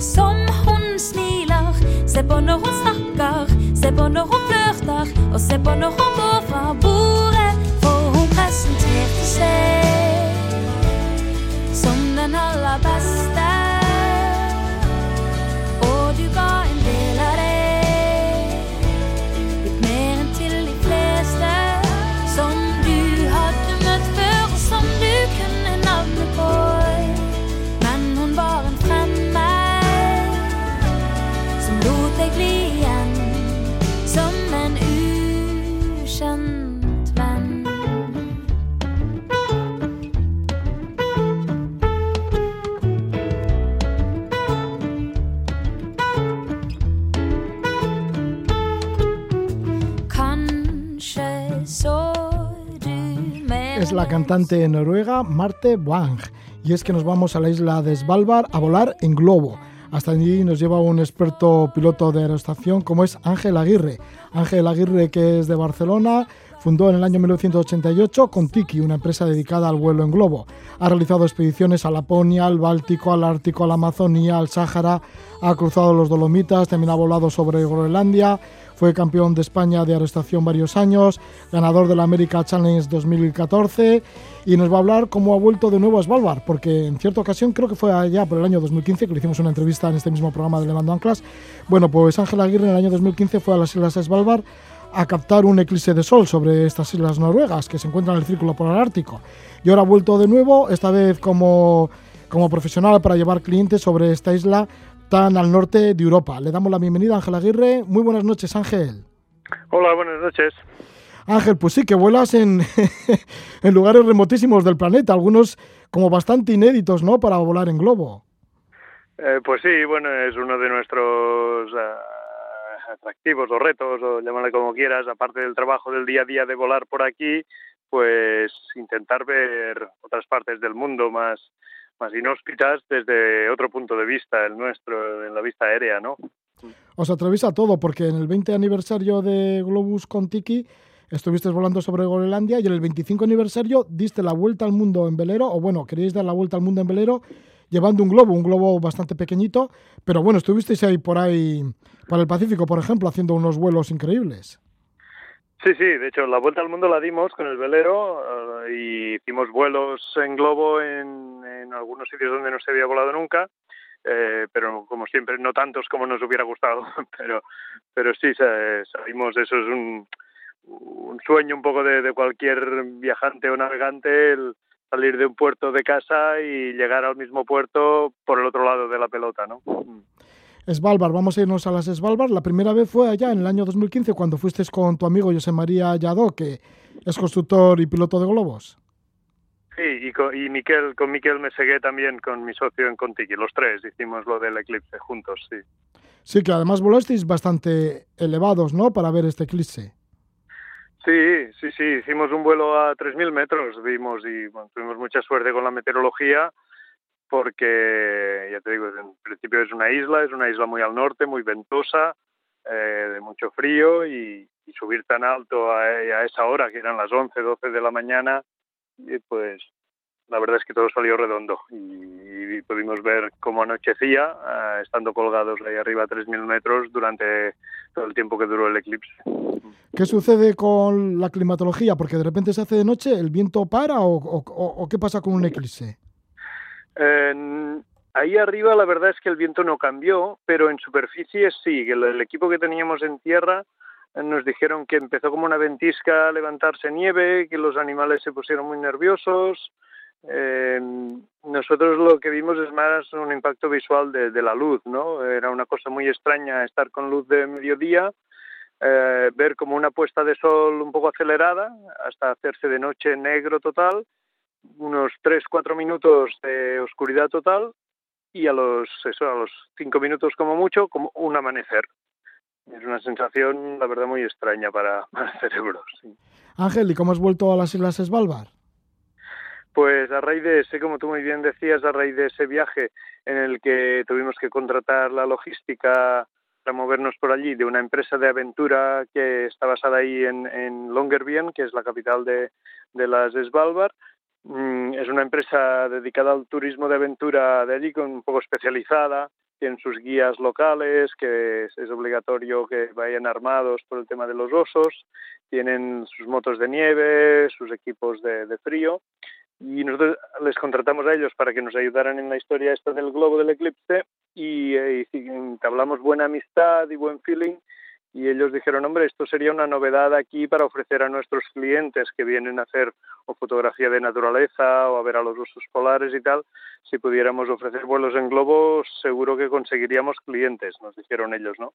som hun smiler. Se på når hun snakker, se på når hun flørter. Og se på når hun går Es la cantante noruega Marte Wang. Y es que nos vamos a la isla de Svalbard a volar en globo. Hasta allí nos lleva un experto piloto de aerostación como es Ángel Aguirre. Ángel Aguirre, que es de Barcelona, fundó en el año 1988 con Tiki, una empresa dedicada al vuelo en globo. Ha realizado expediciones a Laponia, al Báltico, al Ártico, a la Amazonía, al Sáhara, ha cruzado los Dolomitas, también ha volado sobre Groenlandia, fue campeón de España de aerostación varios años, ganador del America Challenge 2014 y nos va a hablar cómo ha vuelto de nuevo a Svalbard, porque en cierta ocasión, creo que fue allá por el año 2015, que le hicimos una entrevista en este mismo programa de Levando Anclas, bueno, pues Ángel Aguirre en el año 2015 fue a las Islas Svalbard a captar un eclipse de sol sobre estas islas noruegas que se encuentran en el Círculo Polar Ártico. Y ahora ha vuelto de nuevo, esta vez como, como profesional para llevar clientes sobre esta isla tan al norte de Europa. Le damos la bienvenida a Ángel Aguirre. Muy buenas noches, Ángel. Hola, buenas noches. Ángel, pues sí, que vuelas en, en lugares remotísimos del planeta, algunos como bastante inéditos, ¿no?, para volar en globo. Eh, pues sí, bueno, es uno de nuestros eh, atractivos o retos, o llámale como quieras, aparte del trabajo del día a día de volar por aquí, pues intentar ver otras partes del mundo más, más inhóspitas desde otro punto de vista, el nuestro, en la vista aérea, ¿no? Os atrevéis todo, porque en el 20 aniversario de Globus con Tiki estuviste volando sobre Groenlandia y en el 25 aniversario diste la vuelta al mundo en velero, o bueno, queríais dar la vuelta al mundo en velero llevando un globo, un globo bastante pequeñito, pero bueno, estuvisteis ahí por ahí, para el Pacífico, por ejemplo, haciendo unos vuelos increíbles. Sí, sí, de hecho la vuelta al mundo la dimos con el velero uh, y hicimos vuelos en globo en, algunos sitios donde no se había volado nunca, eh, pero como siempre no tantos como nos hubiera gustado, pero, pero sí, salimos, eso es un, un sueño un poco de, de cualquier viajante o navegante, el salir de un puerto de casa y llegar al mismo puerto por el otro lado de la pelota, ¿no? Svalbard, vamos a irnos a las Svalbard. La primera vez fue allá en el año 2015 cuando fuiste con tu amigo José María Lladó, que es constructor y piloto de globos. Sí, y con, y Miquel, con Miquel me segué también con mi socio en Contiki, los tres hicimos lo del eclipse juntos, sí. Sí, que además volasteis bastante elevados, ¿no?, para ver este eclipse. Sí, sí, sí, hicimos un vuelo a 3.000 metros, vimos y bueno, tuvimos mucha suerte con la meteorología porque, ya te digo, en principio es una isla, es una isla muy al norte, muy ventosa, eh, de mucho frío y, subir tan alto a, esa hora, que eran las 11, 12 de la mañana, pues la verdad es que todo salió redondo y, y pudimos ver cómo anochecía, uh, estando colgados ahí arriba a 3.000 metros durante todo el tiempo que duró el eclipse. ¿Qué sucede con la climatología? Porque de repente se hace de noche, ¿el viento para o qué pasa con un eclipse? Eh, ahí arriba la verdad es que el viento no cambió, pero en superficie sí, el, el equipo que teníamos en tierra eh, nos dijeron que empezó como una ventisca a levantarse nieve, que los animales se pusieron muy nerviosos. Eh, nosotros lo que vimos es más un impacto visual de, la luz, ¿no? Era una cosa muy extraña estar con luz de mediodía, eh, ver como una puesta de sol un poco acelerada hasta hacerse de noche negro total unos 3-4 minutos de oscuridad total y a los, eso, a los cinco minutos como mucho, como un amanecer. Es una sensación, la verdad, muy extraña para, para el cerebro. Sí. Ángel, ¿y cómo has vuelto a las Islas Svalbard? Pues a raíz de ese, como tú muy bien decías, a raíz de ese viaje en el que tuvimos que contratar la logística para movernos por allí de una empresa de aventura que está basada ahí en, en Longyearbyen, que es la capital de, de las Svalbard. Mm, es una empresa dedicada al turismo de aventura de allí, un poco especializada. Tienen sus guías locales, que es, es obligatorio que vayan armados por el tema de los osos. Tienen sus motos de nieve, sus equipos de, de frío y nosotros les contratamos a ellos para que nos ayudaran en la historia esta del globo del eclipse y, eh, y entablamos buena amistad y buen feeling y ellos dijeron, hombre, esto sería una novedad aquí para ofrecer a nuestros clientes que vienen a hacer o fotografía de naturaleza o a ver a los osos polares y tal, si pudiéramos ofrecer vuelos en globo, seguro que conseguiríamos clientes, nos dijeron ellos, ¿no?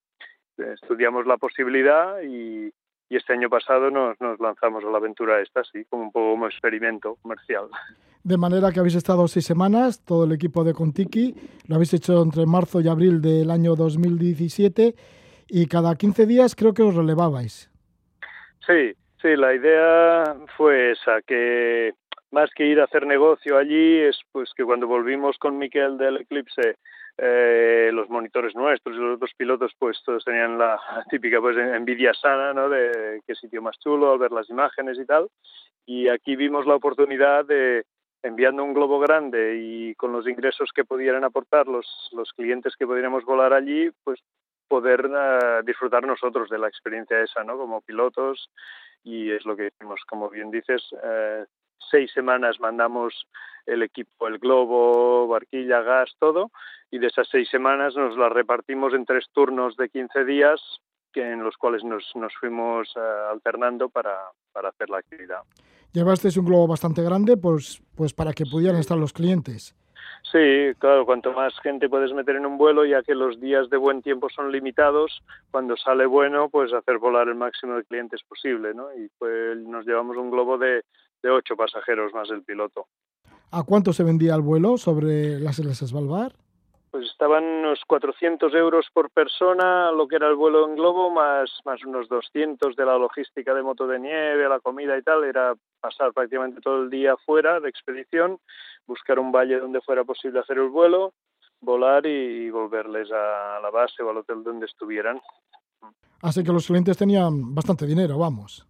Estudiamos la posibilidad y, y este año pasado nos, nos, lanzamos a la aventura esta, sí, como un poco como experimento comercial. De manera que habéis estado seis semanas, todo el equipo de Contiki, lo habéis hecho entre marzo y abril del año 2017 y cada 15 días creo que os relevabais. Sí, sí, la idea fue esa, que más que ir a hacer negocio allí, es pues que cuando volvimos con Miquel del Eclipse eh, los monitores nuestros y los otros pilotos pues todos tenían la típica pues envidia sana ¿no? de qué sitio más chulo al ver las imágenes y tal y aquí vimos la oportunidad de enviando un globo grande y con los ingresos que pudieran aportar los, los clientes que pudiéramos volar allí pues poder uh, disfrutar nosotros de la experiencia esa no como pilotos y es lo que hicimos como bien dices uh, seis semanas mandamos el equipo, el globo, barquilla, gas, todo, y de esas seis semanas nos las repartimos en tres turnos de 15 días, que en los cuales nos, nos fuimos uh, alternando para, para hacer la actividad. Llevasteis un globo bastante grande, pues, pues para que pudieran estar los clientes. Sí, claro, cuanto más gente puedes meter en un vuelo, ya que los días de buen tiempo son limitados, cuando sale bueno, pues hacer volar el máximo de clientes posible, ¿no? Y pues nos llevamos un globo de, de ocho pasajeros más el piloto. ¿A cuánto se vendía el vuelo sobre las Islas Svalbard? Pues estaban unos 400 euros por persona, lo que era el vuelo en globo, más, más unos 200 de la logística de moto de nieve, la comida y tal. Era pasar prácticamente todo el día fuera de expedición, buscar un valle donde fuera posible hacer el vuelo, volar y volverles a la base o al hotel donde estuvieran. Así que los clientes tenían bastante dinero, vamos.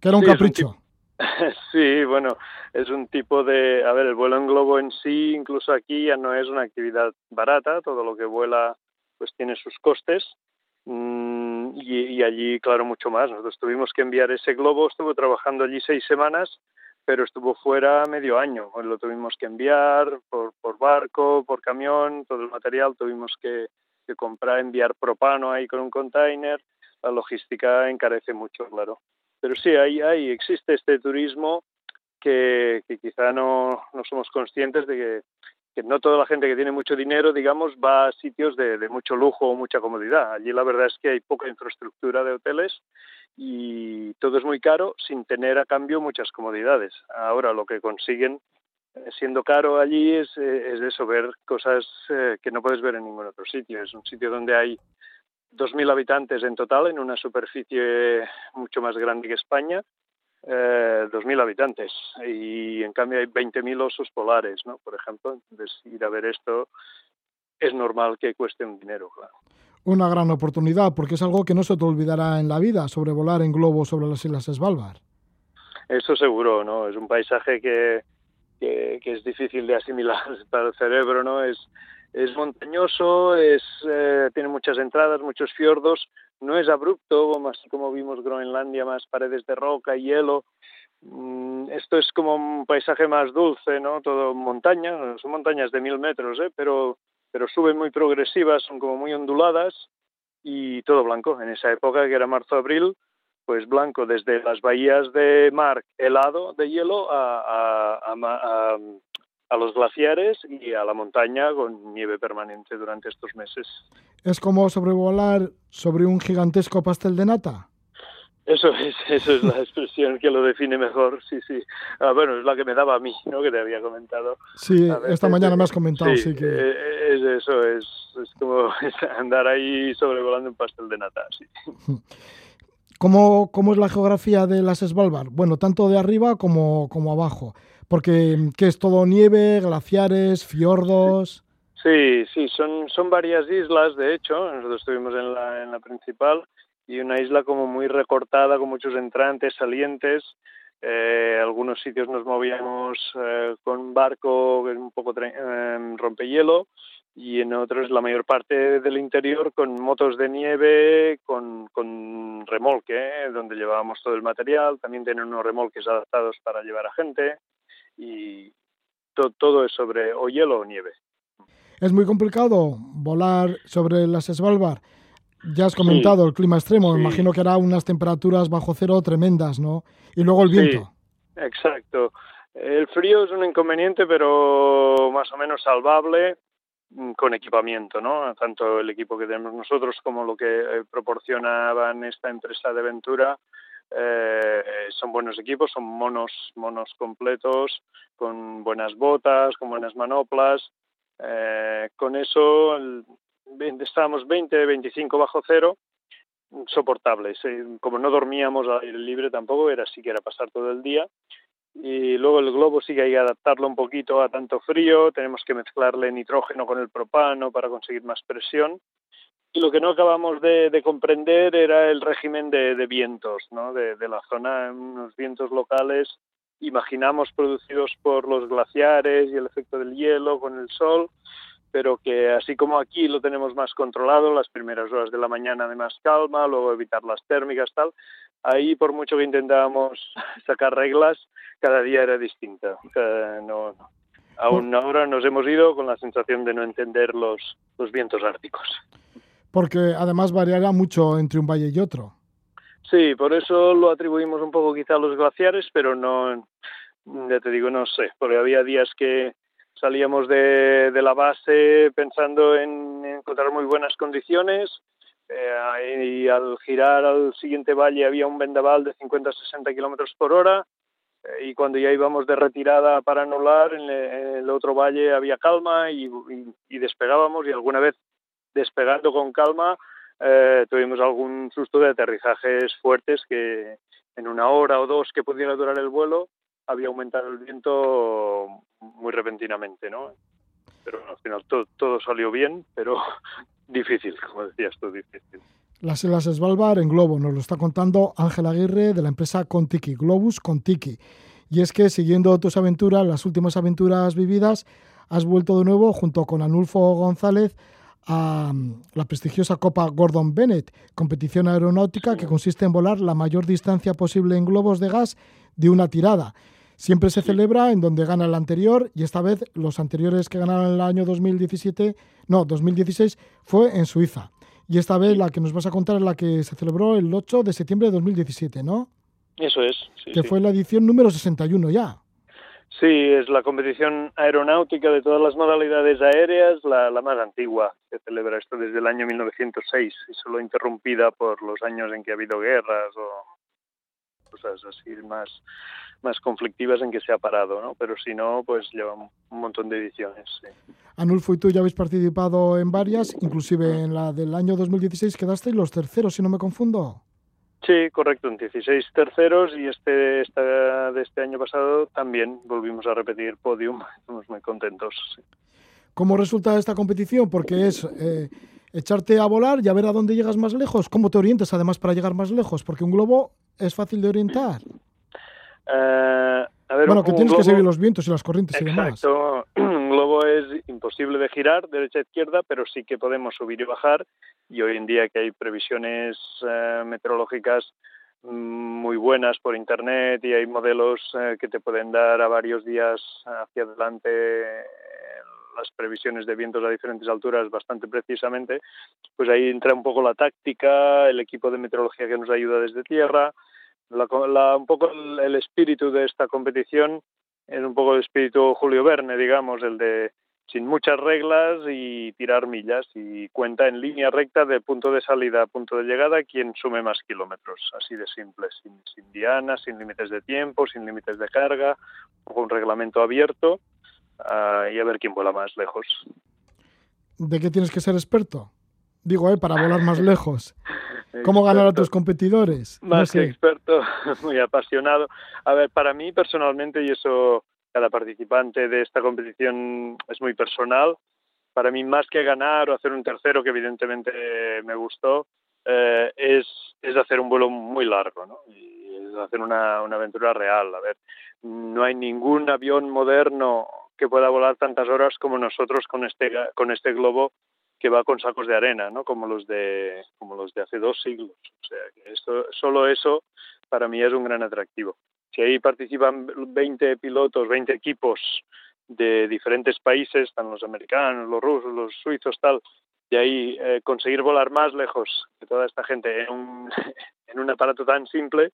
Que era un sí, capricho. Sí, bueno, es un tipo de, a ver, el vuelo en globo en sí, incluso aquí ya no es una actividad barata, todo lo que vuela pues tiene sus costes mm, y, y, allí, claro, mucho más. Nosotros tuvimos que enviar ese globo, estuvo trabajando allí seis semanas, pero estuvo fuera medio año. Lo tuvimos que enviar por, por barco, por camión, todo el material tuvimos que, que comprar, enviar propano ahí con un container. La logística encarece mucho, claro pero sí, hay, hay, existe este turismo que, que quizá no, no somos conscientes de que, que, no toda la gente que tiene mucho dinero, digamos, va a sitios de, mucho lujo o mucha comodidad. Allí la verdad es que hay poca infraestructura de hoteles y todo es muy caro sin tener a cambio muchas comodidades. Ahora lo que consiguen siendo caro allí es, es eso, ver cosas eh, que no puedes ver en ningún otro sitio. Es un sitio donde hay 2.000 habitantes en total, en una superficie mucho más grande que España, eh, 2.000 habitantes. Y en cambio hay 20.000 osos polares, ¿no? Por ejemplo, entonces ir a ver esto es normal que cueste un dinero, claro. Una gran oportunidad, porque es algo que no se te olvidará en la vida, sobrevolar en globo sobre las Islas Svalbard. Eso seguro, ¿no? Es un paisaje que, que, que es difícil de asimilar para el cerebro, ¿no? Es, es montañoso, es, eh, tiene muchas entradas, muchos fiordos, no es abrupto, más como vimos Groenlandia, más paredes de roca y hielo. Mm, esto es como un paisaje más dulce, ¿no? Todo montaña, son montañas de mil metros, ¿eh? pero, pero suben muy progresivas, son como muy onduladas y todo blanco. En esa época, que era marzo-abril, pues blanco desde las bahías de mar helado de hielo a, a, a a los glaciares y a la montaña con nieve permanente durante estos meses. ¿Es como sobrevolar sobre un gigantesco pastel de nata? Eso es, eso es la expresión que lo define mejor, sí, sí. Ah, bueno, es la que me daba a mí, ¿no? Que te había comentado. Sí, esta mañana me has comentado, sí, que... Eh, es eso, es, es como andar ahí sobrevolando un pastel de nata, sí. ¿Cómo, ¿Cómo, es la geografía de las Svalbard? Bueno, tanto de arriba como, como abajo. Porque, ¿qué es todo nieve, glaciares, fiordos? Sí, sí, son, son varias islas, de hecho. Nosotros estuvimos en la, en la principal y una isla como muy recortada, con muchos entrantes, salientes. Eh, algunos sitios nos movíamos eh, con barco, un poco eh, rompehielo, y en otros la mayor parte del interior con motos de nieve, con, con remolque, ¿eh? donde llevábamos todo el material. También tienen unos remolques adaptados para llevar a gente y todo es sobre o hielo o nieve. Es muy complicado volar sobre las Svalbard. Ya has comentado el clima extremo, me imagino que hará unas temperaturas bajo cero tremendas, ¿no? Y luego el viento. exacto. El frío es un inconveniente, pero más o menos salvable Mm, con equipamiento, ¿no? Tanto el equipo que tenemos nosotros como lo que eh, proporcionaban esta empresa de aventura eh, son buenos equipos, son monos, monos completos, con buenas botas, con buenas manoplas. Eh, con eso estábamos 20, 25 bajo cero, soportables. Como no dormíamos al aire libre tampoco, era así que era pasar todo el día y luego el globo sí que hay que adaptarlo un poquito a tanto frío, tenemos que mezclarle nitrógeno con el propano para conseguir más presión. Y lo que no acabamos de, comprender era el régimen de, vientos ¿no? de, de, la zona, unos vientos locales, imaginamos producidos por los glaciares y el efecto del hielo con el sol, pero que así como aquí lo tenemos más controlado, las primeras horas de la mañana de más calma, luego evitar las térmicas, tal, ahí por mucho que intentábamos sacar reglas, cada día era distinta. no, Aún ahora nos hemos ido con la sensación de no entender los, los vientos árticos. Porque además variará mucho entre un valle y otro. Sí, por eso lo atribuimos un poco quizá a los glaciares, pero no, ya te digo, no sé, porque había días que salíamos de, de la base pensando en encontrar muy buenas condiciones eh, y al girar al siguiente valle había un vendaval de 50-60 kilómetros por hora eh, y cuando ya íbamos de retirada para anular en, el otro valle había calma y, despegábamos y alguna vez despegando con calma eh, tuvimos algún susto de aterrizajes fuertes que en una hora o dos que pudiera durar el vuelo había aumentado el viento muy repentinamente, ¿no? Pero al final todo, todo salió bien, pero difícil, como decías tú, difícil. Las Islas Svalbard en globo, nos lo está contando Ángel Aguirre de la empresa Contiki, Globus Contiki. Y es que siguiendo tus aventuras, las últimas aventuras vividas, has vuelto de nuevo junto con Anulfo González a mm, la prestigiosa Copa Gordon Bennett, competición aeronáutica que consiste en volar la mayor distancia posible en globos de gas de una tirada. Siempre se celebra en donde gana el anterior y esta vez los anteriores que ganaron el año 2017, no, 2016 fue en Suiza. Y esta vez la que nos vas a contar es la que se celebró el 8 de septiembre de 2017, ¿no? Eso es. que fue la edición número 61 ya. Sí, es la competición aeronáutica de todas las modalidades aéreas, la, la, más antigua. Se celebra esto desde el año 1906 y solo interrumpida por los años en que ha habido guerras o cosas así más más conflictivas en que se ha parado, ¿no? Pero si no, pues lleva un montón de ediciones. Sí. Anulfo y tú ya habéis participado en varias, inclusive en la del año 2016 quedasteis los terceros, si no me confundo. Sí, correcto, en 16 terceros y este esta, de este año pasado también volvimos a repetir podium, estamos muy contentos. ¿Cómo resulta esta competición? Porque es eh, echarte a volar y a ver a dónde llegas más lejos. ¿Cómo te orientas además para llegar más lejos? Porque un globo es fácil de orientar. Eh, bueno, que tienes que seguir los vientos y las corrientes exacto, y demás. Es imposible de girar derecha a izquierda, pero sí que podemos subir y bajar. Y hoy en día que hay previsiones eh, meteorológicas mm, muy buenas por internet y hay modelos eh, que te pueden dar a varios días hacia adelante las previsiones de vientos a diferentes alturas bastante precisamente, pues ahí entra un poco la táctica, el equipo de meteorología que nos ayuda desde tierra, la, un poco el, espíritu de esta competición es un poco el espíritu Julio Verne, digamos, el de sin muchas reglas y tirar millas y cuenta en línea recta de punto de salida a punto de llegada quien sume más kilómetros, así de simple, sin, sin dianas, sin límites de tiempo, sin límites de carga, con un reglamento abierto uh, y a ver quién vuela más lejos. ¿De qué tienes que ser experto? Digo, ¿eh? para volar más lejos. ¿Cómo ganar a tus competidores? Más que experto, muy apasionado. A ver, para mí personalmente, y eso cada participante de esta competición es muy personal. Para mí, más que ganar o hacer un tercero, que evidentemente me gustó, eh, es, es hacer un vuelo muy largo, ¿no? Y es hacer una, una aventura real. A ver, no hay ningún avión moderno que pueda volar tantas horas como nosotros con este, con este globo que va con sacos de arena, ¿no? Como los de, como los de hace dos siglos. O sea, que esto, solo eso para mí es un gran atractivo que ahí participan 20 pilotos, 20 equipos de diferentes países, están los americanos, los rusos, los suizos, tal, y ahí eh, conseguir volar más lejos que toda esta gente en un, en un aparato tan simple,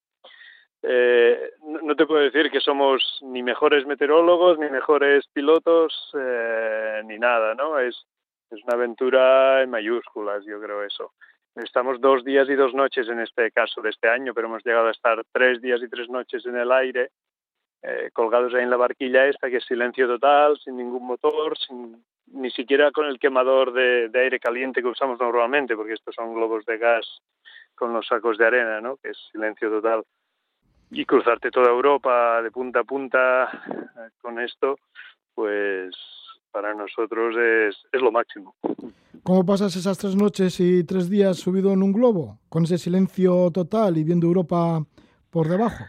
eh, no, te puedo decir que somos ni mejores meteorólogos, ni mejores pilotos, eh, ni nada, ¿no? Es, es una aventura en mayúsculas, yo creo eso. Estamos dos días y dos noches en este caso de este año, pero hemos llegado a estar tres días y tres noches en el aire, eh, colgados ahí en la barquilla esta, que es silencio total, sin ningún motor, sin, ni siquiera con el quemador de, aire caliente que usamos normalmente, porque estos son globos de gas con los sacos de arena, ¿no? que es silencio total. Y cruzarte toda Europa de punta a punta eh, con esto, pues para nosotros es, es lo máximo. ¿Cómo pasas esas tres noches y tres días subido en un globo, con ese silencio total y viendo Europa por debajo?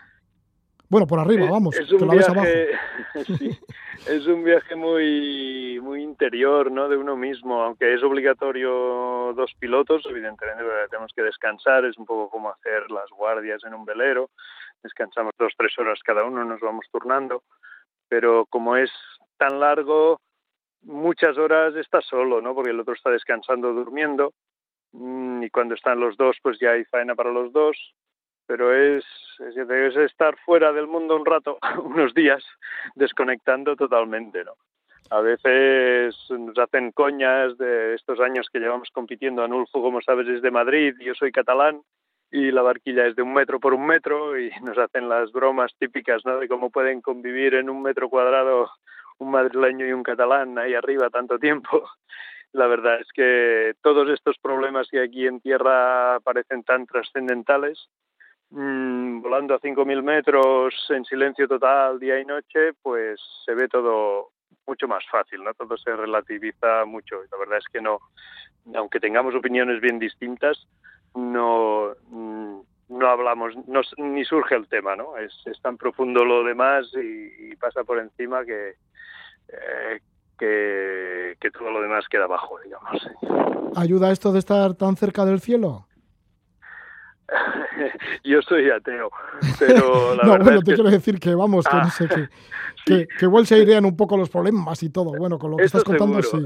Bueno, por arriba, vamos, es un viaje, es un viaje muy, muy interior, ¿no? De uno mismo, aunque es obligatorio dos pilotos, evidentemente tenemos que descansar, es un poco como hacer las guardias en un velero, descansamos dos, tres horas cada uno, nos vamos turnando, pero como es tan largo, muchas horas está solo, ¿no? Porque el otro está descansando, durmiendo, mm, y cuando están los dos, pues ya hay faena para los dos, pero es, es, estar fuera del mundo un rato, unos días, desconectando totalmente, ¿no? A veces nos hacen coñas de estos años que llevamos compitiendo. Anulfo, como sabes, es de Madrid, yo soy catalán y la barquilla es de un metro por un metro y nos hacen las bromas típicas, ¿no? De cómo pueden convivir en un metro cuadrado un madrileño y un catalán ahí arriba tanto tiempo. La verdad es que todos estos problemas que aquí en tierra parecen tan trascendentales, mmm, volando a 5.000 metros en silencio total día y noche, pues se ve todo mucho más fácil, ¿no? Todo se relativiza mucho. La verdad es que no, aunque tengamos opiniones bien distintas, no, mm, no hablamos, no, ni surge el tema, ¿no? Es, es tan profundo lo demás y pasa por encima que, eh, que, todo lo demás queda abajo, digamos. ¿Ayuda esto de estar tan cerca del cielo? Yo soy ateo, pero la no, verdad bueno, es te quiero decir que vamos, que, no sé, que, que, que, igual se airean un poco los problemas y todo. Bueno, con lo que estás contando, sí.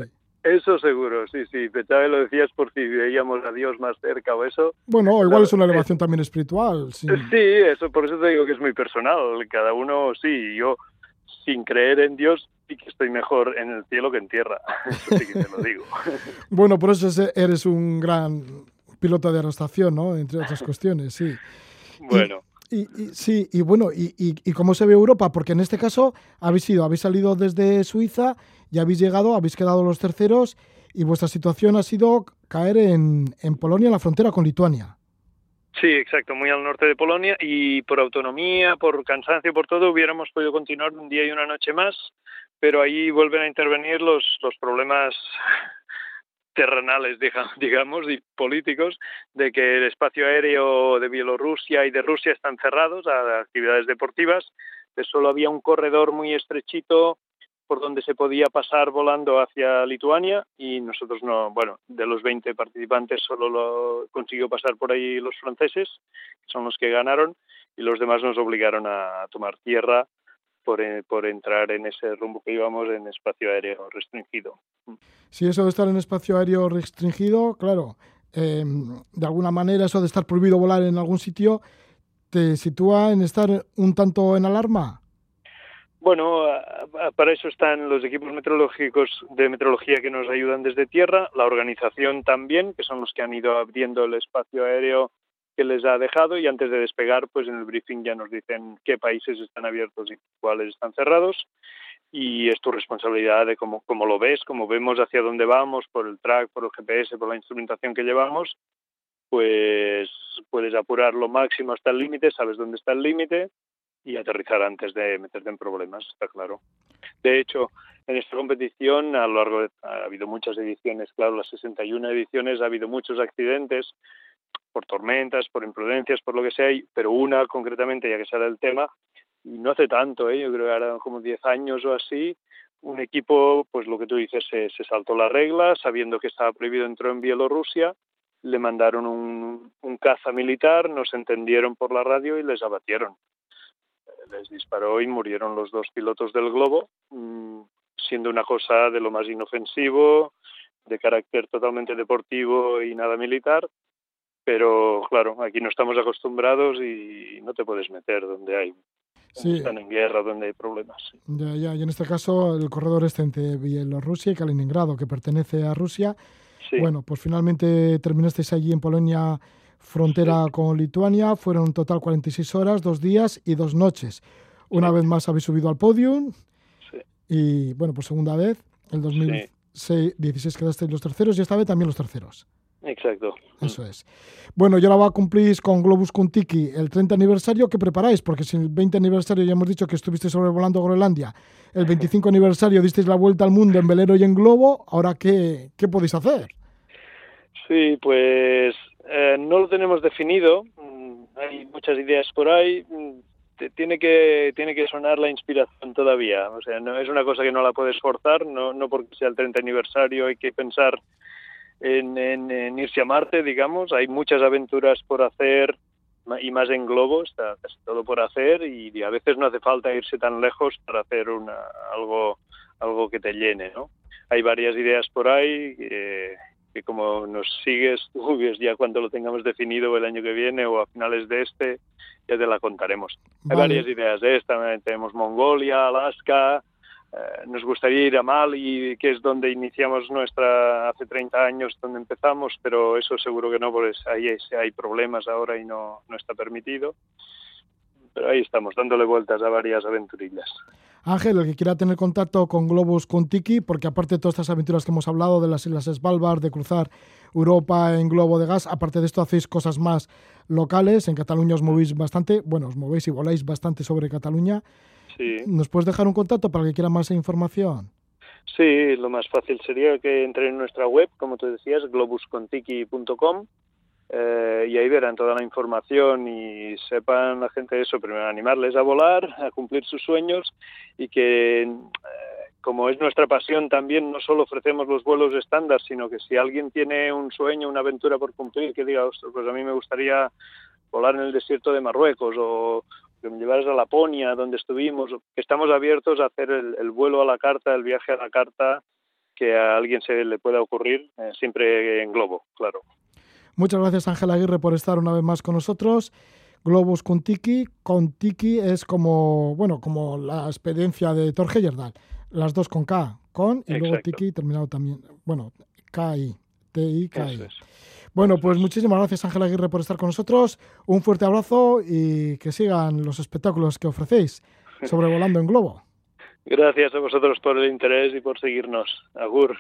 Eso seguro, sí, sí. Pensaba lo decías por si veíamos a Dios más cerca o eso. Bueno, igual es una elevación también espiritual. Sí. sí, eso, por eso te digo que es muy personal. Cada uno, sí, yo sin creer en Dios sí que estoy mejor en el cielo que en tierra. Eso sí que te lo digo. bueno, por eso eres un gran piloto de aerostación, ¿no? Entre otras cuestiones, sí. Bueno. Y, sí, y bueno, y, y, cómo se ve Europa? Porque en este caso habéis ido, habéis salido desde Suiza y habéis llegado, habéis quedado los terceros y vuestra situación ha sido caer en, en Polonia, en la frontera con Lituania. Sí, exacto, muy al norte de Polonia y por autonomía, por cansancio, por todo, hubiéramos podido continuar un día y una noche más, pero ahí vuelven a intervenir los, los problemas terrenales, digamos, y políticos, de que el espacio aéreo de Bielorrusia y de Rusia están cerrados a actividades deportivas, que solo había un corredor muy estrechito por donde se podía pasar volando hacia Lituania y nosotros no, bueno, de los 20 participantes solo lo consiguió pasar por ahí los franceses, que son los que ganaron, y los demás nos obligaron a tomar tierra por, eh, por entrar en ese rumbo que íbamos en espacio aéreo restringido. Sí, eso de estar en espacio aéreo restringido, claro, eh, de alguna manera eso de estar prohibido volar en algún sitio te sitúa en estar un tanto en alarma. Bueno, para eso están los equipos meteorológicos de meteorología que nos ayudan desde tierra, la organización también, que son los que han ido abriendo el espacio aéreo que les ha dejado y antes de despegar, pues en el briefing ya nos dicen qué países están abiertos y cuáles están cerrados y es tu responsabilidad de cómo, cómo lo ves, cómo vemos hacia dónde vamos, por el track, por el GPS, por la instrumentación que llevamos, pues puedes apurar lo máximo hasta el límite, sabes dónde está el límite y aterrizar antes de meterte en problemas, está claro. De hecho, en esta competición a lo largo de, ha habido muchas ediciones, claro, las 61 ediciones ha habido muchos accidentes por tormentas, por imprudencias, por lo que sea, pero una concretamente, ya que sale el tema, y no hace tanto, ¿eh? yo creo que ahora como 10 años o así, un equipo, pues lo que tú dices, se, se saltó la regla, sabiendo que estaba prohibido, entró en Bielorrusia, le mandaron un, un caza militar, nos entendieron por la radio y les abatieron les disparó y murieron los dos pilotos del globo, mm, siendo una cosa de lo más inofensivo, de carácter totalmente deportivo y nada militar, pero claro, aquí no estamos acostumbrados y no te puedes meter donde hay están en guerra, donde hay problemas. Ya, ya, y en este caso el corredor este entre Bielorrusia y Kaliningrado, que pertenece a Rusia. Bueno, pues finalmente terminasteis allí en Polonia frontera con Lituania. Fueron en total 46 horas, dos días y dos noches. Una vez más habéis subido al podium. Y bueno, por segunda vez, el 2016 quedasteis los terceros y esta vez también los terceros. Exacto. Eso es. Bueno, y ahora va a cumplir con Globus Kuntiki el 30 aniversario. ¿Qué preparáis? Porque si el 20 aniversario ya hemos dicho que estuvisteis sobrevolando Groenlandia, el 25 aniversario disteis la vuelta al mundo en velero y en globo, ¿ahora qué, qué podéis hacer? Sí, pues eh, no lo tenemos definido, mm, hay muchas ideas por ahí, mm, tiene que tiene que sonar la inspiración todavía, o sea, no es una cosa que no la puedes forzar, no, no porque sea el 30 aniversario hay que pensar en, en, irse a Marte, digamos, hay muchas aventuras por hacer y más en globo, está casi todo por hacer y, a veces no hace falta irse tan lejos para hacer una, algo algo que te llene, ¿no? Hay varias ideas por ahí eh, que como nos sigues tú, ya cuando lo tengamos definido el año que viene o a finales de este, ya te la contaremos. Hay varias ideas de esta, tenemos Mongolia, Alaska, eh, nos gustaría ir a Mali, que es donde iniciamos nuestra, hace 30 años, donde empezamos, pero eso seguro que no, porque ahí hay, hay problemas ahora y no, no está permitido. Pero ahí estamos, dándole vueltas a varias aventurillas. Ángel, el que quiera tener contacto con Globus con Tiki, porque aparte de todas estas aventuras que hemos hablado, de las Islas Svalbard, de cruzar Europa en globo de gas, aparte de esto hacéis cosas más locales. En Cataluña os movéis bastante, bueno, os movéis y voláis bastante sobre Cataluña. Sí. ¿Nos puedes dejar un contacto para que quiera más información? Sí, lo más fácil sería que entre en nuestra web, como tú decías, globuscontiki.com eh, y ahí verán toda la información y sepan la gente eso, primero animarles a volar, a cumplir sus sueños y que eh, como es nuestra pasión también no solo ofrecemos los vuelos estándar, sino que si alguien tiene un sueño, una aventura por cumplir, que diga, pues a mí me gustaría volar en el desierto de Marruecos o que me llevaras a Laponia, donde estuvimos, que estamos abiertos a hacer el, vuelo a la carta, el viaje a la carta que a alguien se le pueda ocurrir, eh, siempre en globo, claro. Muchas gracias Ángel Aguirre por estar una vez más con nosotros. Globus con Tiki. Con Tiki es como, bueno, como la experiencia de Thor Heyerdahl. Las dos con K, con y luego Tiki terminado también. Bueno, K-I, T-I-K-I. Bueno, pues muchísimas gracias Ángel Aguirre por estar con nosotros. Un fuerte abrazo y que sigan los espectáculos que ofrecéis sobrevolando en globo. Gracias a vosotros por el interés y por seguirnos. Agur.